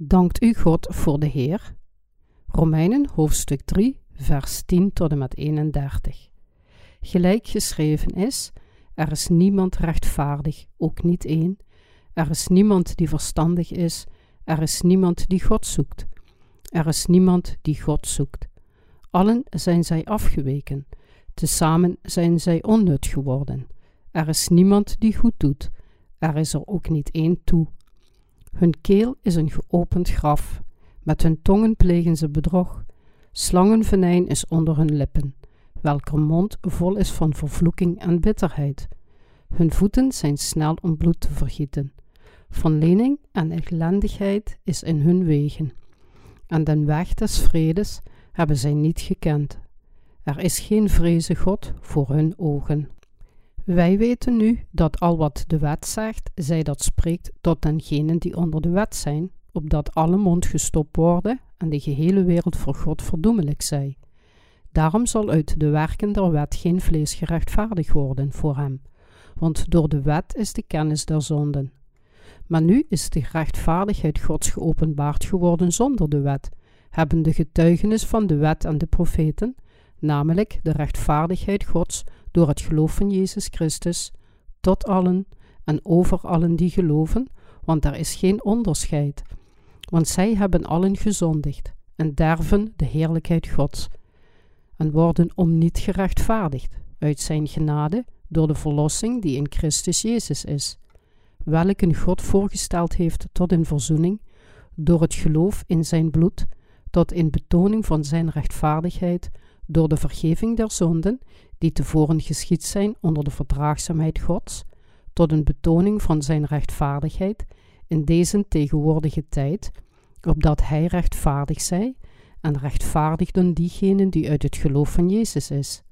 Dankt u God voor de Heer? Romeinen hoofdstuk 3, vers 10 tot en met 31. Gelijk geschreven is: Er is niemand rechtvaardig, ook niet één. Er is niemand die verstandig is, er is niemand die God zoekt. Er is niemand die God zoekt. Allen zijn zij afgeweken, tezamen zijn zij onnut geworden. Er is niemand die goed doet, er is er ook niet één toe. Hun keel is een geopend graf, met hun tongen plegen ze bedrog. Slangenvenijn is onder hun lippen, welker mond vol is van vervloeking en bitterheid. Hun voeten zijn snel om bloed te vergieten. Van lening en ellendigheid is in hun wegen. En den weg des vredes hebben zij niet gekend. Er is geen vreze God voor hun ogen. Wij weten nu dat al wat de wet zegt, zij dat spreekt tot dengenen die onder de wet zijn, opdat alle mond gestopt worden en de gehele wereld voor God verdoemelijk zij. Daarom zal uit de werken der wet geen vlees gerechtvaardigd worden voor hem, want door de wet is de kennis der zonden. Maar nu is de rechtvaardigheid Gods geopenbaard geworden zonder de wet, hebben de getuigenis van de wet en de profeten, namelijk de rechtvaardigheid Gods door het geloof van Jezus Christus, tot allen en over allen die geloven, want er is geen onderscheid. Want zij hebben allen gezondigd en derven de heerlijkheid Gods, en worden om niet gerechtvaardigd uit zijn genade door de verlossing die in Christus Jezus is, welke God voorgesteld heeft tot een verzoening door het geloof in zijn bloed, tot in betoning van zijn rechtvaardigheid, door de vergeving der zonden, die tevoren geschied zijn onder de verdraagzaamheid Gods, tot een betoning van zijn rechtvaardigheid in deze tegenwoordige tijd, opdat hij rechtvaardig zij en rechtvaardigden diegenen die uit het geloof van Jezus is.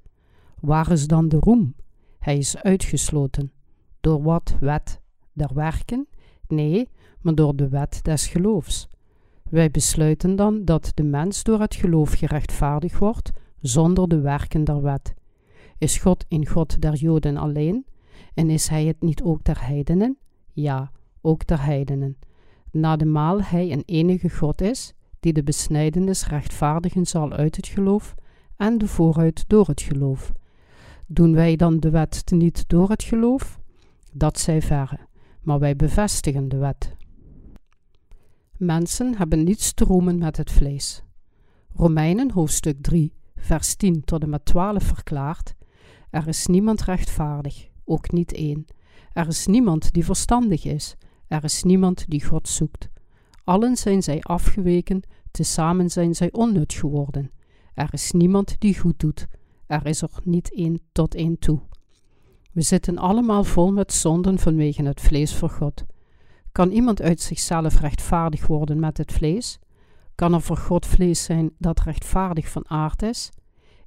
Waar is dan de roem? Hij is uitgesloten. Door wat wet der werken? Nee, maar door de wet des geloofs. Wij besluiten dan dat de mens door het geloof gerechtvaardigd wordt, zonder de werken der wet. Is God in God der Joden alleen? En is Hij het niet ook der heidenen? Ja, ook der heidenen. Nademaal Hij een enige God is, die de besnijdenis rechtvaardigen zal uit het geloof en de vooruit door het geloof. Doen wij dan de wet niet door het geloof? Dat zij verre, maar wij bevestigen de wet. Mensen hebben niets te roemen met het vlees. Romeinen hoofdstuk 3, vers 10 tot en met 12 verklaart: Er is niemand rechtvaardig, ook niet één. Er is niemand die verstandig is, er is niemand die God zoekt. Allen zijn zij afgeweken, tezamen zijn zij onnut geworden. Er is niemand die goed doet, er is er niet één tot één toe. We zitten allemaal vol met zonden vanwege het vlees voor God. Kan iemand uit zichzelf rechtvaardig worden met het vlees? Kan er voor God vlees zijn dat rechtvaardig van aard is?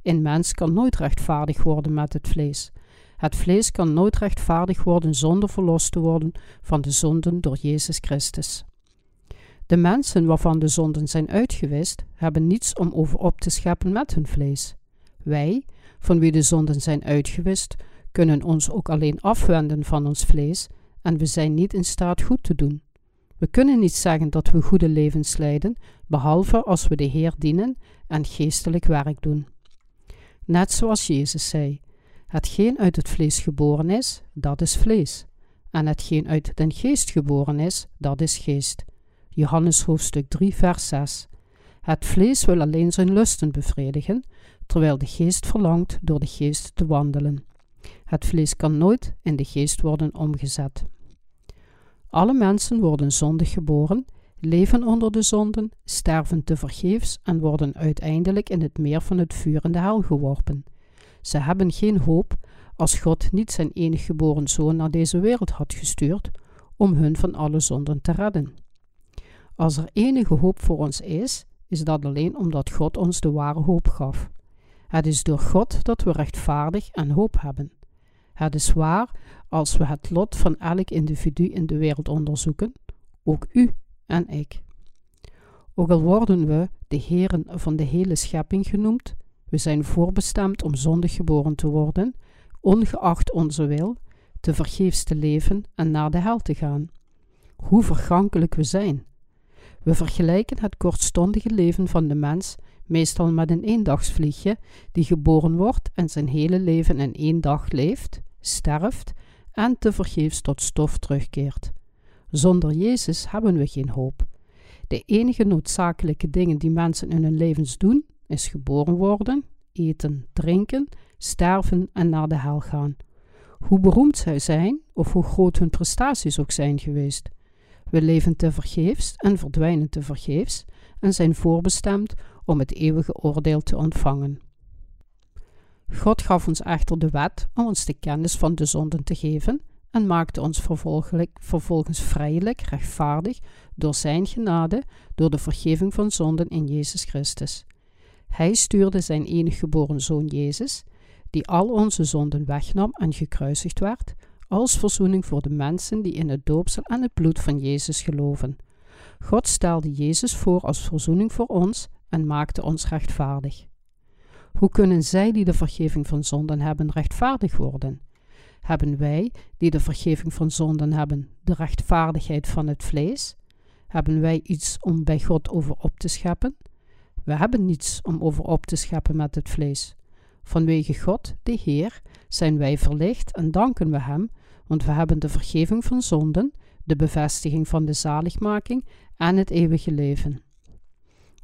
Een mens kan nooit rechtvaardig worden met het vlees. Het vlees kan nooit rechtvaardig worden zonder verlost te worden van de zonden door Jezus Christus. De mensen waarvan de zonden zijn uitgewist, hebben niets om over op te scheppen met hun vlees. Wij, van wie de zonden zijn uitgewist, kunnen ons ook alleen afwenden van ons vlees en we zijn niet in staat goed te doen. We kunnen niet zeggen dat we goede levens leiden, behalve als we de Heer dienen en geestelijk werk doen. Net zoals Jezus zei: Hetgeen uit het vlees geboren is, dat is vlees, en hetgeen uit den geest geboren is, dat is geest. Johannes hoofdstuk 3, vers 6. Het vlees wil alleen zijn lusten bevredigen, terwijl de geest verlangt door de geest te wandelen. Het vlees kan nooit in de geest worden omgezet. Alle mensen worden zondig geboren, leven onder de zonden, sterven te vergeefs en worden uiteindelijk in het meer van het vuur en de hel geworpen. Ze hebben geen hoop als God niet zijn enige geboren zoon naar deze wereld had gestuurd om hun van alle zonden te redden. Als er enige hoop voor ons is, is dat alleen omdat God ons de ware hoop gaf. Het is door God dat we rechtvaardig en hoop hebben. Het is waar als we het lot van elk individu in de wereld onderzoeken, ook u en ik. Ook al worden we de heren van de hele schepping genoemd, we zijn voorbestemd om zondig geboren te worden, ongeacht onze wil, te vergeefs te leven en naar de hel te gaan. Hoe vergankelijk we zijn. We vergelijken het kortstondige leven van de mens meestal met een eendagsvliegje die geboren wordt en zijn hele leven in één dag leeft, sterft en tevergeefs tot stof terugkeert. Zonder Jezus hebben we geen hoop. De enige noodzakelijke dingen die mensen in hun levens doen, is geboren worden, eten, drinken, sterven en naar de hel gaan. Hoe beroemd zij zijn, of hoe groot hun prestaties ook zijn geweest. We leven te vergeefs en verdwijnen te vergeefs en zijn voorbestemd om het eeuwige oordeel te ontvangen. God gaf ons echter de wet om ons de kennis van de zonden te geven en maakte ons vervolgens vrijelijk rechtvaardig door Zijn genade, door de vergeving van zonden in Jezus Christus. Hij stuurde Zijn enig geboren Zoon Jezus, die al onze zonden wegnam en gekruisigd werd, als verzoening voor de mensen die in het doopsel en het bloed van Jezus geloven. God stelde Jezus voor als verzoening voor ons en maakte ons rechtvaardig. Hoe kunnen zij die de vergeving van zonden hebben rechtvaardig worden? Hebben wij, die de vergeving van zonden hebben, de rechtvaardigheid van het vlees? Hebben wij iets om bij God over op te scheppen? We hebben niets om over op te scheppen met het vlees. Vanwege God, de Heer, zijn wij verlicht en danken we Hem, want we hebben de vergeving van zonden, de bevestiging van de zaligmaking en het eeuwige leven.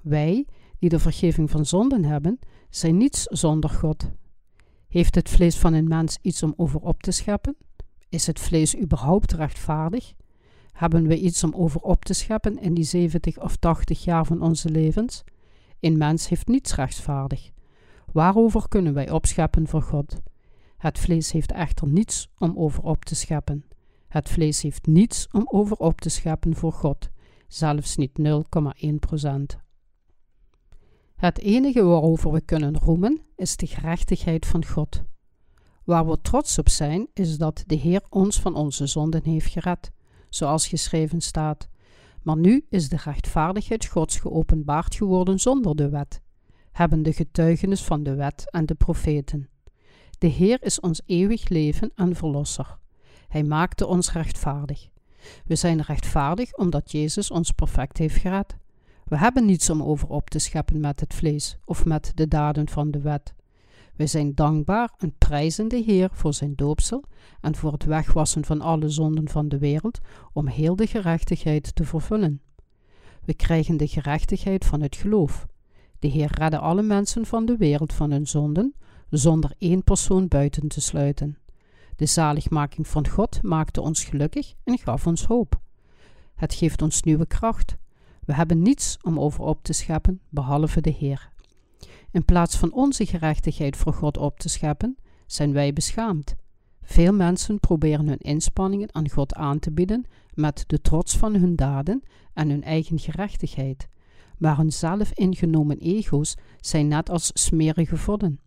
Wij, die de vergeving van zonden hebben, zijn niets zonder God. Heeft het vlees van een mens iets om over op te scheppen? Is het vlees überhaupt rechtvaardig? Hebben we iets om over op te scheppen in die 70 of 80 jaar van onze levens? Een mens heeft niets rechtvaardig. Waarover kunnen wij opscheppen voor God? Het vlees heeft echter niets om over op te scheppen. Het vlees heeft niets om over op te scheppen voor God, zelfs niet 0,1 procent. Het enige waarover we kunnen roemen is de gerechtigheid van God. Waar we trots op zijn is dat de Heer ons van onze zonden heeft gered, zoals geschreven staat. Maar nu is de rechtvaardigheid Gods geopenbaard geworden zonder de wet, hebben de getuigenis van de wet en de profeten. De Heer is ons eeuwig leven en verlosser. Hij maakte ons rechtvaardig. We zijn rechtvaardig omdat Jezus ons perfect heeft gered. We hebben niets om over op te scheppen met het vlees of met de daden van de wet. Wij zijn dankbaar en prijzen de Heer voor zijn doopsel en voor het wegwassen van alle zonden van de wereld om heel de gerechtigheid te vervullen. We krijgen de gerechtigheid van het geloof. De Heer redde alle mensen van de wereld van hun zonden, zonder één persoon buiten te sluiten. De zaligmaking van God maakte ons gelukkig en gaf ons hoop. Het geeft ons nieuwe kracht. We hebben niets om over op te scheppen behalve de Heer. In plaats van onze gerechtigheid voor God op te scheppen, zijn wij beschaamd. Veel mensen proberen hun inspanningen aan God aan te bieden met de trots van hun daden en hun eigen gerechtigheid, maar hun zelf ingenomen ego's zijn net als smerige vodden.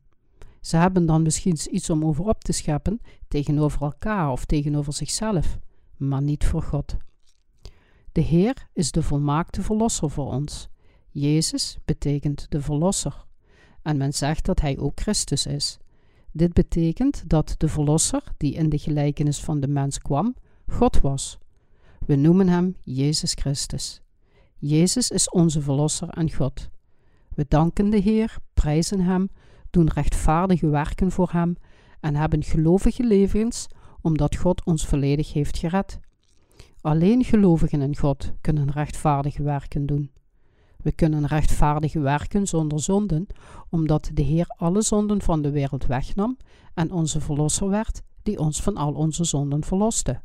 Ze hebben dan misschien iets om over op te scheppen tegenover elkaar of tegenover zichzelf, maar niet voor God. De Heer is de volmaakte Verlosser voor ons. Jezus betekent de Verlosser. En men zegt dat Hij ook Christus is. Dit betekent dat de Verlosser, die in de gelijkenis van de mens kwam, God was. We noemen Hem Jezus Christus. Jezus is onze Verlosser en God. We danken de Heer, prijzen Hem, doen rechtvaardige werken voor Hem en hebben gelovige levens, omdat God ons volledig heeft gered. Alleen gelovigen in God kunnen rechtvaardige werken doen. We kunnen rechtvaardige werken zonder zonden, omdat de Heer alle zonden van de wereld wegnam en onze Verlosser werd, die ons van al onze zonden verloste.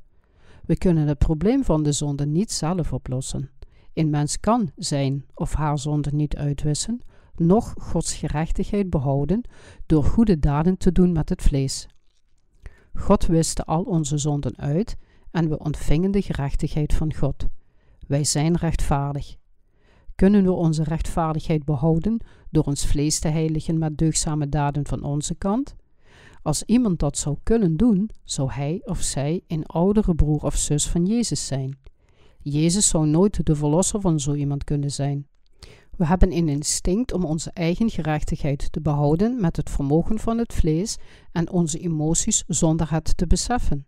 We kunnen het probleem van de zonde niet zelf oplossen. Een mens kan zijn of haar zonde niet uitwissen, noch Gods gerechtigheid behouden door goede daden te doen met het vlees. God wiste al onze zonden uit en we ontvingen de gerechtigheid van God. Wij zijn rechtvaardig. Kunnen we onze rechtvaardigheid behouden door ons vlees te heiligen met deugzame daden van onze kant? Als iemand dat zou kunnen doen, zou hij of zij een oudere broer of zus van Jezus zijn. Jezus zou nooit de verlosser van zo iemand kunnen zijn. We hebben een instinct om onze eigen gerechtigheid te behouden met het vermogen van het vlees en onze emoties zonder het te beseffen.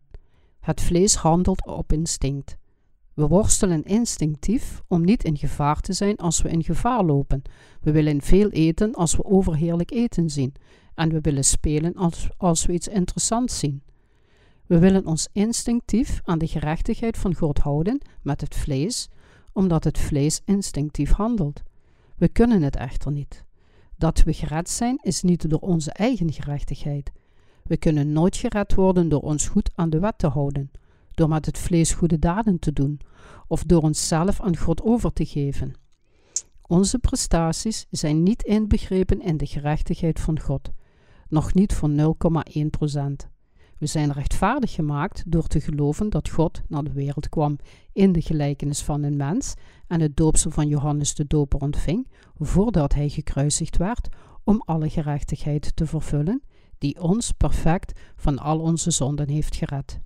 Het vlees handelt op instinct. We worstelen instinctief om niet in gevaar te zijn als we in gevaar lopen. We willen veel eten als we overheerlijk eten zien. En we willen spelen als, als we iets interessants zien. We willen ons instinctief aan de gerechtigheid van God houden met het vlees, omdat het vlees instinctief handelt. We kunnen het echter niet. Dat we gered zijn is niet door onze eigen gerechtigheid. We kunnen nooit gered worden door ons goed aan de wet te houden, door met het vlees goede daden te doen, of door onszelf aan God over te geven. Onze prestaties zijn niet inbegrepen in de gerechtigheid van God, nog niet voor 0,1 procent. We zijn rechtvaardig gemaakt door te geloven dat God naar de wereld kwam in de gelijkenis van een mens en het doopsel van Johannes de Doper ontving voordat hij gekruisigd werd om alle gerechtigheid te vervullen die ons perfect van al onze zonden heeft gered.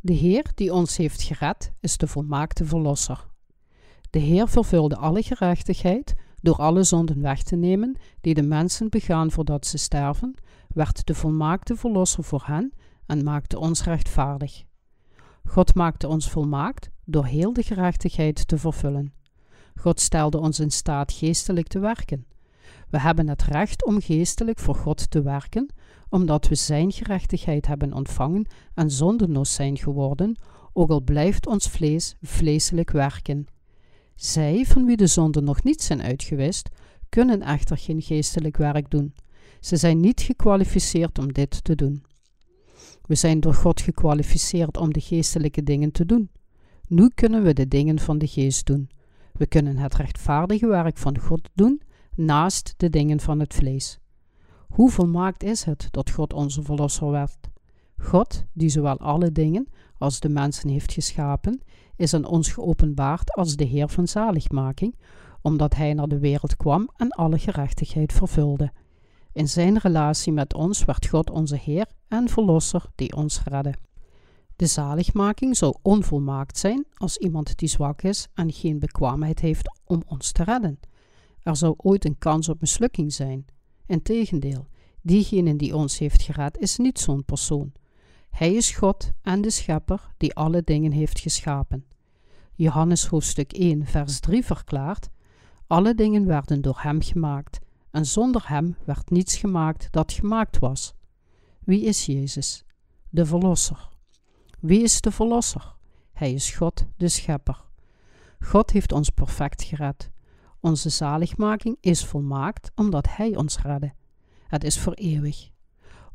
De Heer die ons heeft gered is de volmaakte Verlosser. De Heer vervulde alle gerechtigheid door alle zonden weg te nemen die de mensen begaan voordat ze sterven, werd de volmaakte Verlosser voor hen en maakte ons rechtvaardig. God maakte ons volmaakt door heel de gerechtigheid te vervullen. God stelde ons in staat geestelijk te werken. We hebben het recht om geestelijk voor God te werken, omdat we Zijn gerechtigheid hebben ontvangen en zondeloos zijn geworden, ook al blijft ons vlees vleeselijk werken. Zij, van wie de zonden nog niet zijn uitgewist, kunnen echter geen geestelijk werk doen. Ze zijn niet gekwalificeerd om dit te doen. We zijn door God gekwalificeerd om de geestelijke dingen te doen. Nu kunnen we de dingen van de geest doen. We kunnen het rechtvaardige werk van God doen naast de dingen van het vlees. Hoe volmaakt is het dat God onze verlosser werd? God, die zowel alle dingen als de mensen heeft geschapen, is aan ons geopenbaard als de Heer van zaligmaking, omdat Hij naar de wereld kwam en alle gerechtigheid vervulde. In zijn relatie met ons werd God onze Heer en Verlosser die ons redde. De zaligmaking zou onvolmaakt zijn als iemand die zwak is en geen bekwaamheid heeft om ons te redden. Er zou ooit een kans op mislukking zijn. Integendeel, diegene die ons heeft gered is niet zo'n persoon. Hij is God en de Schepper die alle dingen heeft geschapen. Johannes hoofdstuk 1, vers 3 verklaart: Alle dingen werden door Hem gemaakt, en zonder Hem werd niets gemaakt dat gemaakt was. Wie is Jezus? De Verlosser. Wie is de Verlosser? Hij is God, de Schepper. God heeft ons perfect gered. Onze zaligmaking is volmaakt omdat Hij ons redde. Het is voor eeuwig.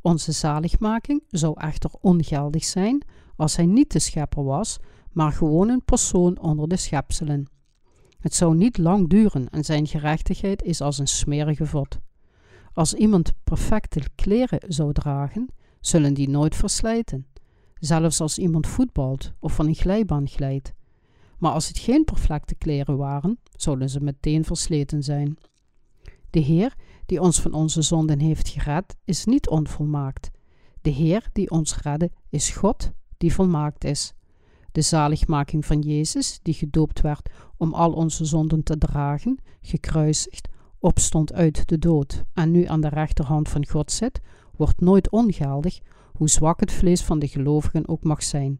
Onze zaligmaking zou echter ongeldig zijn als Hij niet de schepper was, maar gewoon een persoon onder de schepselen. Het zou niet lang duren en zijn gerechtigheid is als een smerige vod. Als iemand perfecte kleren zou dragen, zullen die nooit verslijten. Zelfs als iemand voetbalt of van een glijbaan glijdt. Maar als het geen perfecte kleren waren, zouden ze meteen versleten zijn. De Heer, die ons van onze zonden heeft gered, is niet onvolmaakt. De Heer, die ons redde, is God, die volmaakt is. De zaligmaking van Jezus, die gedoopt werd om al onze zonden te dragen, gekruisigd, opstond uit de dood en nu aan de rechterhand van God zit, wordt nooit ongeldig, hoe zwak het vlees van de gelovigen ook mag zijn.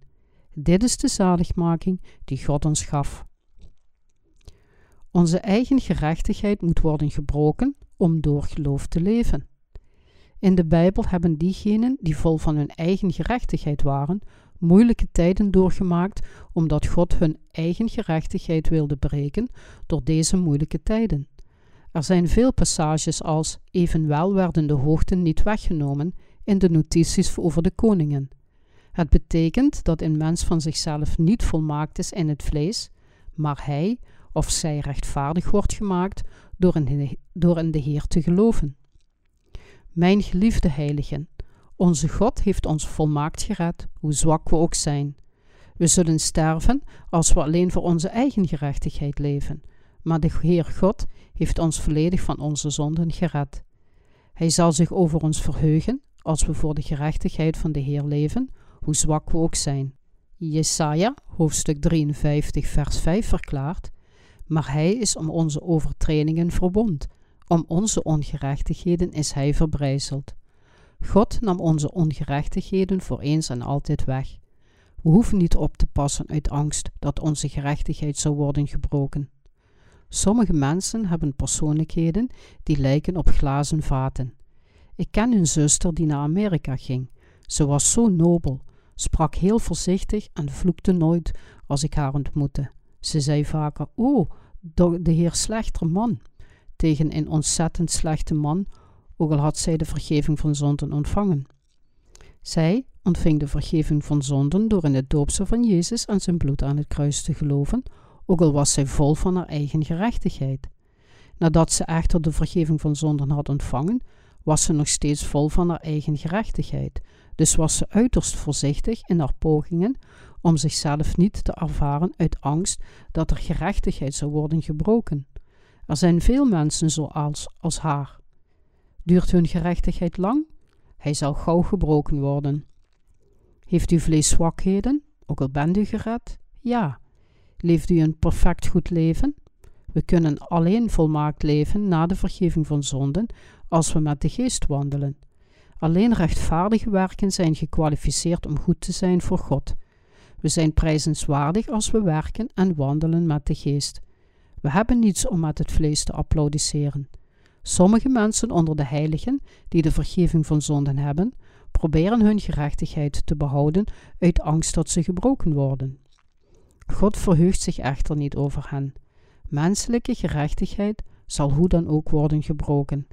Dit is de zaligmaking die God ons gaf. Onze eigen gerechtigheid moet worden gebroken om door geloof te leven. In de Bijbel hebben diegenen die vol van hun eigen gerechtigheid waren, moeilijke tijden doorgemaakt omdat God hun eigen gerechtigheid wilde breken door deze moeilijke tijden. Er zijn veel passages als evenwel werden de hoogten niet weggenomen in de notities over de koningen. Het betekent dat een mens van zichzelf niet volmaakt is in het vlees, maar hij of zij rechtvaardig wordt gemaakt door in, door in de Heer te geloven. Mijn geliefde heiligen, onze God heeft ons volmaakt gered, hoe zwak we ook zijn. We zullen sterven als we alleen voor onze eigen gerechtigheid leven, maar de Heer God heeft ons volledig van onze zonden gered. Hij zal zich over ons verheugen als we voor de gerechtigheid van de Heer leven, hoe zwak we ook zijn. Jesaja, hoofdstuk 53, vers 5 verklaart: Maar hij is om onze overtredingen verbond, om onze ongerechtigheden is hij verbrijzeld. God nam onze ongerechtigheden voor eens en altijd weg. We hoeven niet op te passen uit angst dat onze gerechtigheid zou worden gebroken. Sommige mensen hebben persoonlijkheden die lijken op glazen vaten. Ik ken een zuster die naar Amerika ging. Ze was zo nobel, sprak heel voorzichtig en vloekte nooit als ik haar ontmoette. Ze zei vaker: Oh, de heer slechter man. Tegen een ontzettend slechte man, ook al had zij de vergeving van zonden ontvangen. Zij ontving de vergeving van zonden door in het doopsel van Jezus en zijn bloed aan het kruis te geloven, ook al was zij vol van haar eigen gerechtigheid. Nadat ze echter de vergeving van zonden had ontvangen, was ze nog steeds vol van haar eigen gerechtigheid, dus was ze uiterst voorzichtig in haar pogingen om zichzelf niet te ervaren uit angst dat er gerechtigheid zou worden gebroken. Er zijn veel mensen zoals als haar. Duurt hun gerechtigheid lang? Hij zal gauw gebroken worden. Heeft u vlees zwakheden, ook al bent u gered? Ja. Leeft u een perfect goed leven? We kunnen alleen volmaakt leven na de vergeving van zonden als we met de geest wandelen. Alleen rechtvaardige werken zijn gekwalificeerd om goed te zijn voor God. We zijn prijzenswaardig als we werken en wandelen met de geest. We hebben niets om met het vlees te applaudisseren. Sommige mensen onder de heiligen, die de vergeving van zonden hebben, proberen hun gerechtigheid te behouden uit angst dat ze gebroken worden. God verheugt zich echter niet over hen. Menselijke gerechtigheid zal hoe dan ook worden gebroken.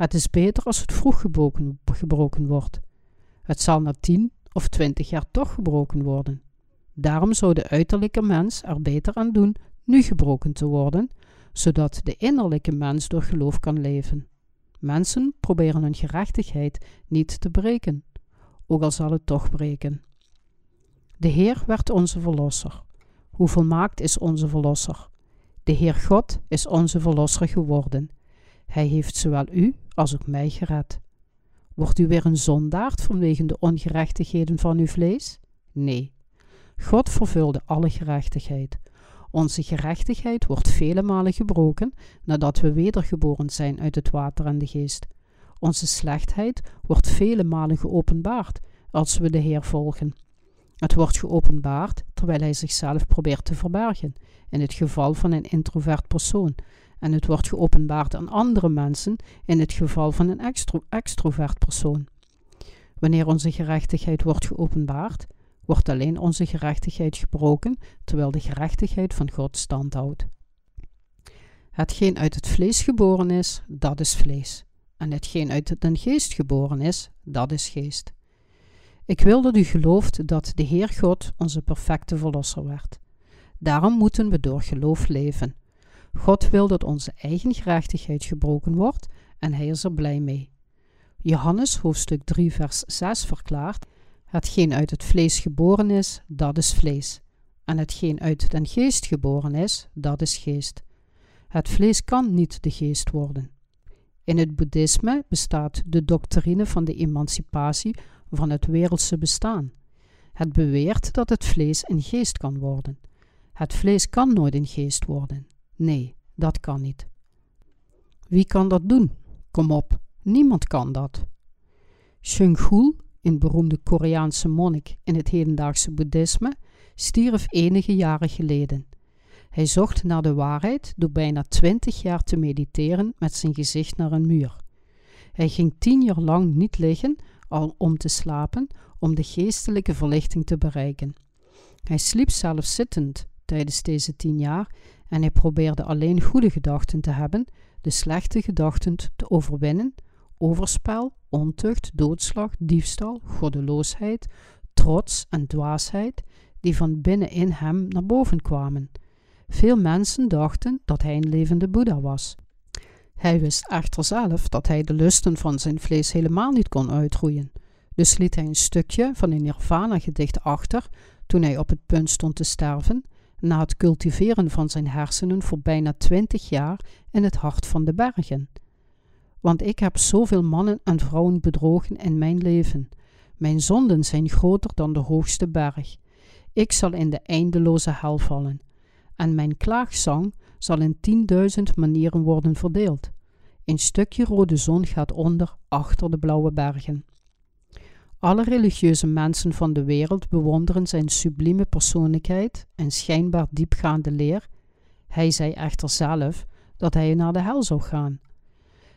Het is beter als het vroeg gebroken, wordt. Het zal na tien of twintig jaar toch gebroken worden. Daarom zou de uiterlijke mens er beter aan doen nu gebroken te worden, zodat de innerlijke mens door geloof kan leven. Mensen proberen hun gerechtigheid niet te breken, ook al zal het toch breken. De Heer werd onze Verlosser. Hoe volmaakt is onze Verlosser? De Heer God is onze Verlosser geworden. Hij heeft zowel u als ook mij gered. Wordt u weer een zondaard vanwege de ongerechtigheden van uw vlees? Nee. God vervulde alle gerechtigheid. Onze gerechtigheid wordt vele malen gebroken nadat we wedergeboren zijn uit het water en de geest. Onze slechtheid wordt vele malen geopenbaard als we de Heer volgen. Het wordt geopenbaard terwijl hij zichzelf probeert te verbergen, in het geval van een introvert persoon, en het wordt geopenbaard aan andere mensen in het geval van een extro extrovert persoon. Wanneer onze gerechtigheid wordt geopenbaard, wordt alleen onze gerechtigheid gebroken, terwijl de gerechtigheid van God standhoudt. Hetgeen uit het vlees geboren is, dat is vlees. En hetgeen uit den geest geboren is, dat is geest. Ik wil dat u gelooft dat de Heer God onze perfecte verlosser werd. Daarom moeten we door geloof leven. God wil dat onze eigen gerechtigheid gebroken wordt en hij is er blij mee. Johannes hoofdstuk 3 vers 6 verklaart Hetgeen uit het vlees geboren is, dat is vlees. En hetgeen uit den geest geboren is, dat is geest. Het vlees kan niet de geest worden. In het boeddhisme bestaat de doctrine van de emancipatie van het wereldse bestaan. Het beweert dat het vlees een geest kan worden. Het vlees kan nooit een geest worden. Nee, dat kan niet. Wie kan dat doen? Kom op, niemand kan dat. Shunghul een beroemde Koreaanse monnik in het hedendaagse boeddhisme, stierf enige jaren geleden. Hij zocht naar de waarheid door bijna twintig jaar te mediteren met zijn gezicht naar een muur. Hij ging tien jaar lang niet liggen al om te slapen, om de geestelijke verlichting te bereiken. Hij sliep zelfs zittend tijdens deze tien jaar en hij probeerde alleen goede gedachten te hebben, de slechte gedachten te overwinnen overspel, ontucht, doodslag, diefstal, goddeloosheid, trots en dwaasheid, die van binnenin hem naar boven kwamen. Veel mensen dachten dat hij een levende Boeddha was. Hij wist echter zelf dat hij de lusten van zijn vlees helemaal niet kon uitroeien. Dus liet hij een stukje van een Nirvana-gedicht achter toen hij op het punt stond te sterven, na het cultiveren van zijn hersenen voor bijna twintig jaar in het hart van de bergen want ik heb zoveel mannen en vrouwen bedrogen in mijn leven. Mijn zonden zijn groter dan de hoogste berg. Ik zal in de eindeloze hel vallen. En mijn klaagzang zal in tienduizend manieren worden verdeeld. Een stukje rode zon gaat onder achter de blauwe bergen. Alle religieuze mensen van de wereld bewonderen zijn sublieme persoonlijkheid en schijnbaar diepgaande leer. Hij zei echter zelf dat hij naar de hel zou gaan.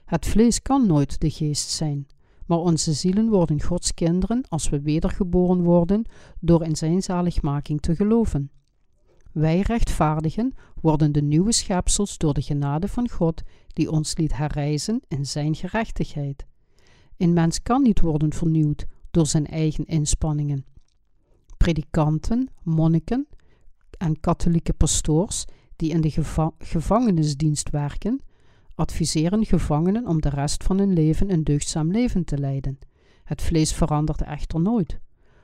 Het vlees kan nooit de geest zijn, maar onze zielen worden Gods kinderen als we wedergeboren worden door in zijn zaligmaking te geloven. Wij rechtvaardigen worden de nieuwe schepsels door de genade van God die ons liet herreizen in zijn gerechtigheid. Een mens kan niet worden vernieuwd door zijn eigen inspanningen. Predikanten, monniken en katholieke pastoors die in de gevangenisdienst werken, adviseren gevangenen om de rest van hun leven een deugdzaam leven te leiden. Het vlees verandert echter nooit.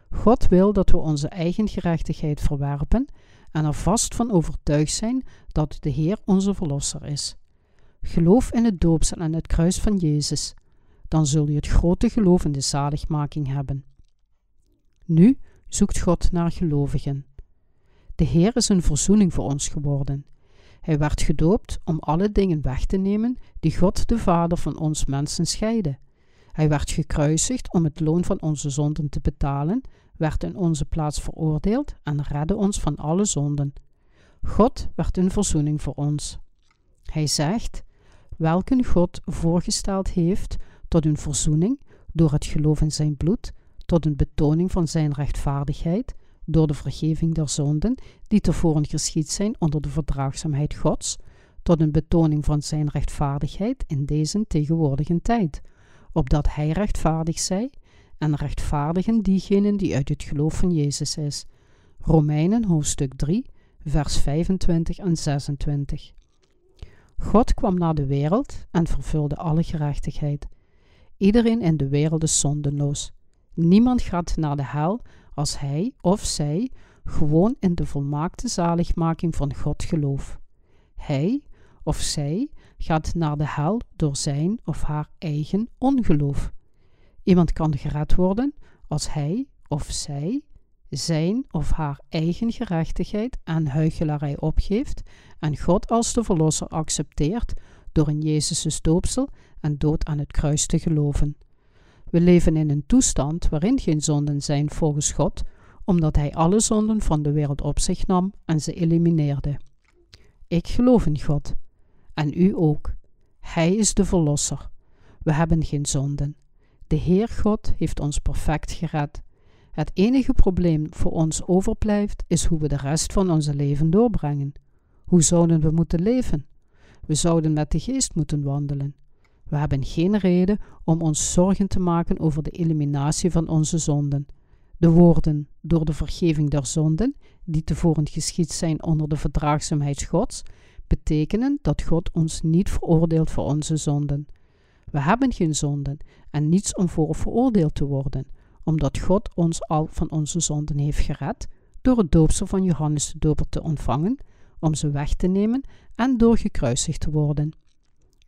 God wil dat we onze eigen gerechtigheid verwerpen en er vast van overtuigd zijn dat de Heer onze Verlosser is. Geloof in het doopsel en het kruis van Jezus, dan zul je het grote geloof in de zaligmaking hebben. Nu zoekt God naar gelovigen. De Heer is een verzoening voor ons geworden. Hij werd gedoopt om alle dingen weg te nemen die God de Vader van ons mensen scheiden. Hij werd gekruisigd om het loon van onze zonden te betalen, werd in onze plaats veroordeeld en redde ons van alle zonden. God werd een verzoening voor ons. Hij zegt: Welke God voorgesteld heeft tot een verzoening door het geloof in zijn bloed, tot een betoning van zijn rechtvaardigheid, door de vergeving der zonden die tevoren geschied zijn onder de verdraagzaamheid Gods, tot een betoning van zijn rechtvaardigheid in deze tegenwoordige tijd, opdat hij rechtvaardig zij en rechtvaardigen diegenen die uit het geloof van Jezus is. Romeinen hoofdstuk 3, vers 25 en 26. God kwam naar de wereld en vervulde alle gerechtigheid. Iedereen in de wereld is zondeloos. Niemand gaat naar de hel als hij of zij gewoon in de volmaakte zaligmaking van God gelooft. Hij of zij gaat naar de hel door zijn of haar eigen ongeloof. Iemand kan gered worden als hij of zij zijn of haar eigen gerechtigheid en huichelarij opgeeft en God als de Verlosser accepteert door in Jezus' doopsel en dood aan het kruis te geloven. We leven in een toestand waarin geen zonden zijn volgens God, omdat Hij alle zonden van de wereld op zich nam en ze elimineerde. Ik geloof in God. En u ook. Hij is de Verlosser. We hebben geen zonden. De Heer God heeft ons perfect gered. Het enige probleem voor ons overblijft is hoe we de rest van onze leven doorbrengen. Hoe zouden we moeten leven? We zouden met de geest moeten wandelen. We hebben geen reden om ons zorgen te maken over de eliminatie van onze zonden. De woorden door de vergeving der zonden, die tevoren geschied zijn onder de verdraagzaamheid Gods, betekenen dat God ons niet veroordeelt voor onze zonden. We hebben geen zonden en niets om voor veroordeeld te worden, omdat God ons al van onze zonden heeft gered door het doopsel van Johannes de Doper te ontvangen, om ze weg te nemen en door gekruisigd te worden.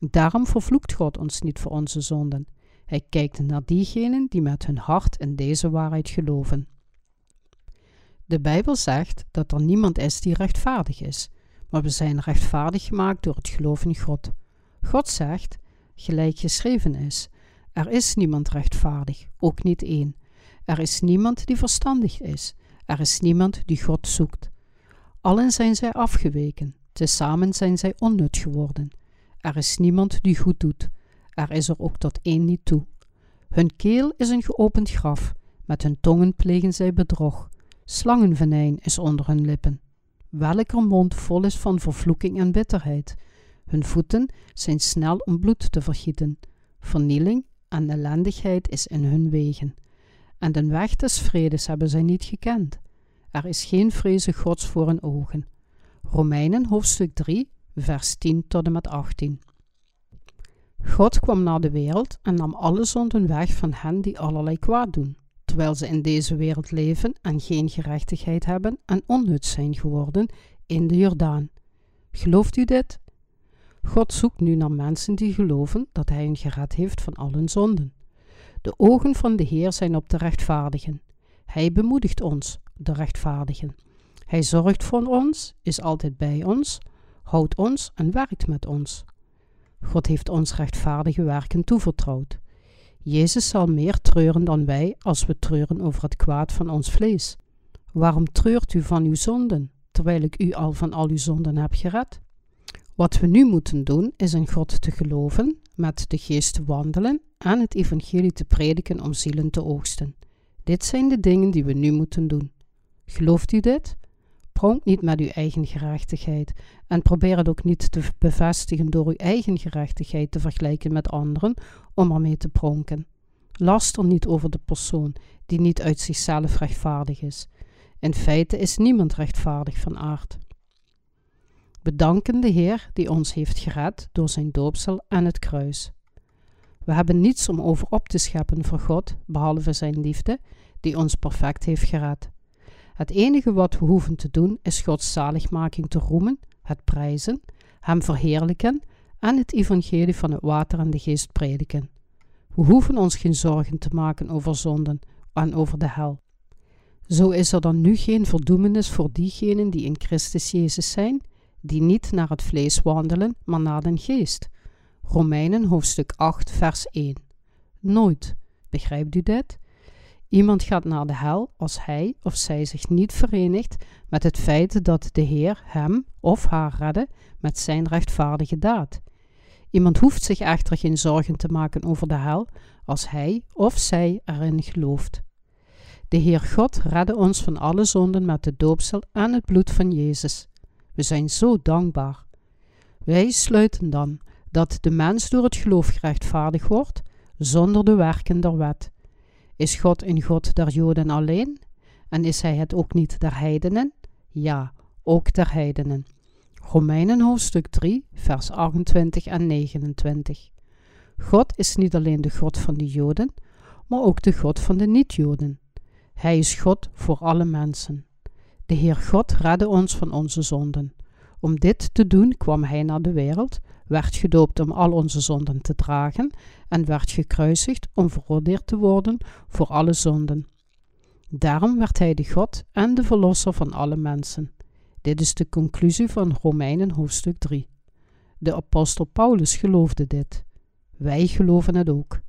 Daarom vervloekt God ons niet voor onze zonden. Hij kijkt naar diegenen die met hun hart in deze waarheid geloven. De Bijbel zegt dat er niemand is die rechtvaardig is, maar we zijn rechtvaardig gemaakt door het geloof in God. God zegt, gelijk geschreven is, er is niemand rechtvaardig, ook niet één. Er is niemand die verstandig is, er is niemand die God zoekt. Allen zijn zij afgeweken, tezamen zijn zij onnut geworden. Er is niemand die goed doet. Er is er ook tot één niet toe. Hun keel is een geopend graf. Met hun tongen plegen zij bedrog. Slangenvenijn is onder hun lippen. Welker mond vol is van vervloeking en bitterheid. Hun voeten zijn snel om bloed te vergieten. Vernieling en ellendigheid is in hun wegen. En de weg des vredes hebben zij niet gekend. Er is geen vreze Gods voor hun ogen. Romeinen hoofdstuk 3, vers 10 tot en met 18. God kwam naar de wereld en nam alle zonden weg van hen die allerlei kwaad doen, terwijl ze in deze wereld leven en geen gerechtigheid hebben en onnut zijn geworden in de Jordaan. Gelooft u dit? God zoekt nu naar mensen die geloven dat Hij hen gered heeft van al hun zonden. De ogen van de Heer zijn op de rechtvaardigen. Hij bemoedigt ons, de rechtvaardigen. Hij zorgt voor ons, is altijd bij ons, houdt ons en werkt met ons. God heeft ons rechtvaardige werken toevertrouwd. Jezus zal meer treuren dan wij als we treuren over het kwaad van ons vlees. Waarom treurt u van uw zonden, terwijl ik u al van al uw zonden heb gered? Wat we nu moeten doen, is in God te geloven, met de geest te wandelen en het evangelie te prediken om zielen te oogsten. Dit zijn de dingen die we nu moeten doen. Gelooft u dit? Pronk niet met uw eigen gerechtigheid en probeer het ook niet te bevestigen door uw eigen gerechtigheid te vergelijken met anderen om ermee te pronken. Laster niet over de persoon die niet uit zichzelf rechtvaardig is. In feite is niemand rechtvaardig van aard. We danken de Heer die ons heeft gered door zijn doopsel en het kruis. We hebben niets om over op te scheppen voor God, behalve zijn liefde, die ons perfect heeft gered. Het enige wat we hoeven te doen is Gods zaligmaking te roemen, het prijzen, Hem verheerlijken en het evangelie van het water en de geest prediken. We hoeven ons geen zorgen te maken over zonden en over de hel. Zo is er dan nu geen verdoemenis voor diegenen die in Christus Jezus zijn, die niet naar het vlees wandelen, maar naar den geest. Romeinen hoofdstuk 8, vers 1. Nooit. Begrijpt u dit? Iemand gaat naar de hel als hij of zij zich niet verenigt met het feit dat de Heer hem of haar redde met zijn rechtvaardige daad. Iemand hoeft zich echter geen zorgen te maken over de hel als hij of zij erin gelooft. De Heer God redde ons van alle zonden met de doopsel en het bloed van Jezus. We zijn zo dankbaar. Wij sluiten dan dat de mens door het geloof gerechtvaardigd wordt, zonder de werken der wet. Is God een God der Joden alleen? En is hij het ook niet der heidenen? Ja, ook der heidenen. Romeinen hoofdstuk 3, vers 28 en 29. God is niet alleen de God van de Joden, maar ook de God van de niet-Joden. Hij is God voor alle mensen. De Heer God redde ons van onze zonden. Om dit te doen kwam Hij naar de wereld, werd gedoopt om al onze zonden te dragen en werd gekruisigd om veroordeeld te worden voor alle zonden. Daarom werd Hij de God en de Verlosser van alle mensen. Dit is de conclusie van Romeinen hoofdstuk 3. De apostel Paulus geloofde dit. Wij geloven het ook.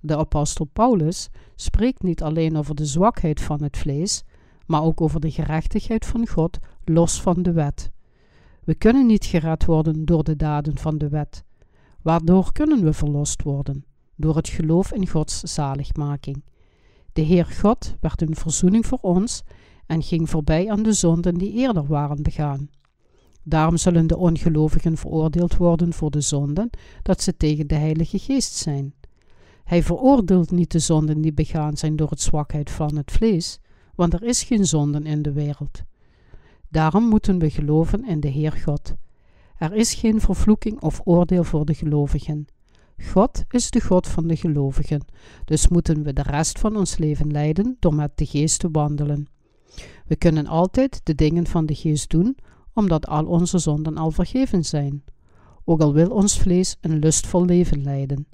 De apostel Paulus spreekt niet alleen over de zwakheid van het vlees, maar ook over de gerechtigheid van God los van de wet. We kunnen niet gered worden door de daden van de wet. Waardoor kunnen we verlost worden? Door het geloof in Gods zaligmaking. De Heer God werd een verzoening voor ons en ging voorbij aan de zonden die eerder waren begaan. Daarom zullen de ongelovigen veroordeeld worden voor de zonden dat ze tegen de Heilige Geest zijn. Hij veroordeelt niet de zonden die begaan zijn door het zwakheid van het vlees, want er is geen zonden in de wereld. Daarom moeten we geloven in de Heer God. Er is geen vervloeking of oordeel voor de gelovigen. God is de God van de gelovigen, dus moeten we de rest van ons leven leiden door met de geest te wandelen. We kunnen altijd de dingen van de geest doen, omdat al onze zonden al vergeven zijn, ook al wil ons vlees een lustvol leven leiden.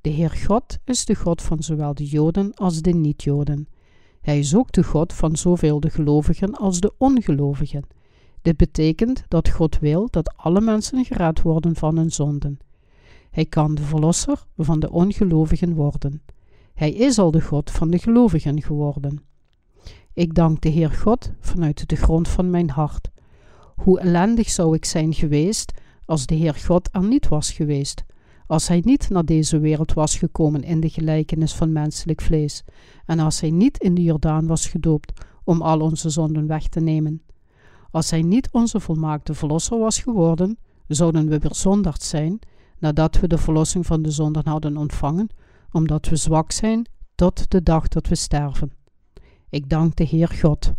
De Heer God is de God van zowel de Joden als de niet-Joden. Hij is ook de God van zowel de gelovigen als de ongelovigen. Dit betekent dat God wil dat alle mensen gered worden van hun zonden. Hij kan de verlosser van de ongelovigen worden. Hij is al de God van de gelovigen geworden. Ik dank de Heer God vanuit de grond van mijn hart. Hoe ellendig zou ik zijn geweest als de Heer God er niet was geweest, als hij niet naar deze wereld was gekomen in de gelijkenis van menselijk vlees, en als hij niet in de Jordaan was gedoopt om al onze zonden weg te nemen. Als hij niet onze volmaakte verlosser was geworden, zouden we bezonderd zijn nadat we de verlossing van de zonden hadden ontvangen, omdat we zwak zijn tot de dag dat we sterven. Ik dank de Heer God.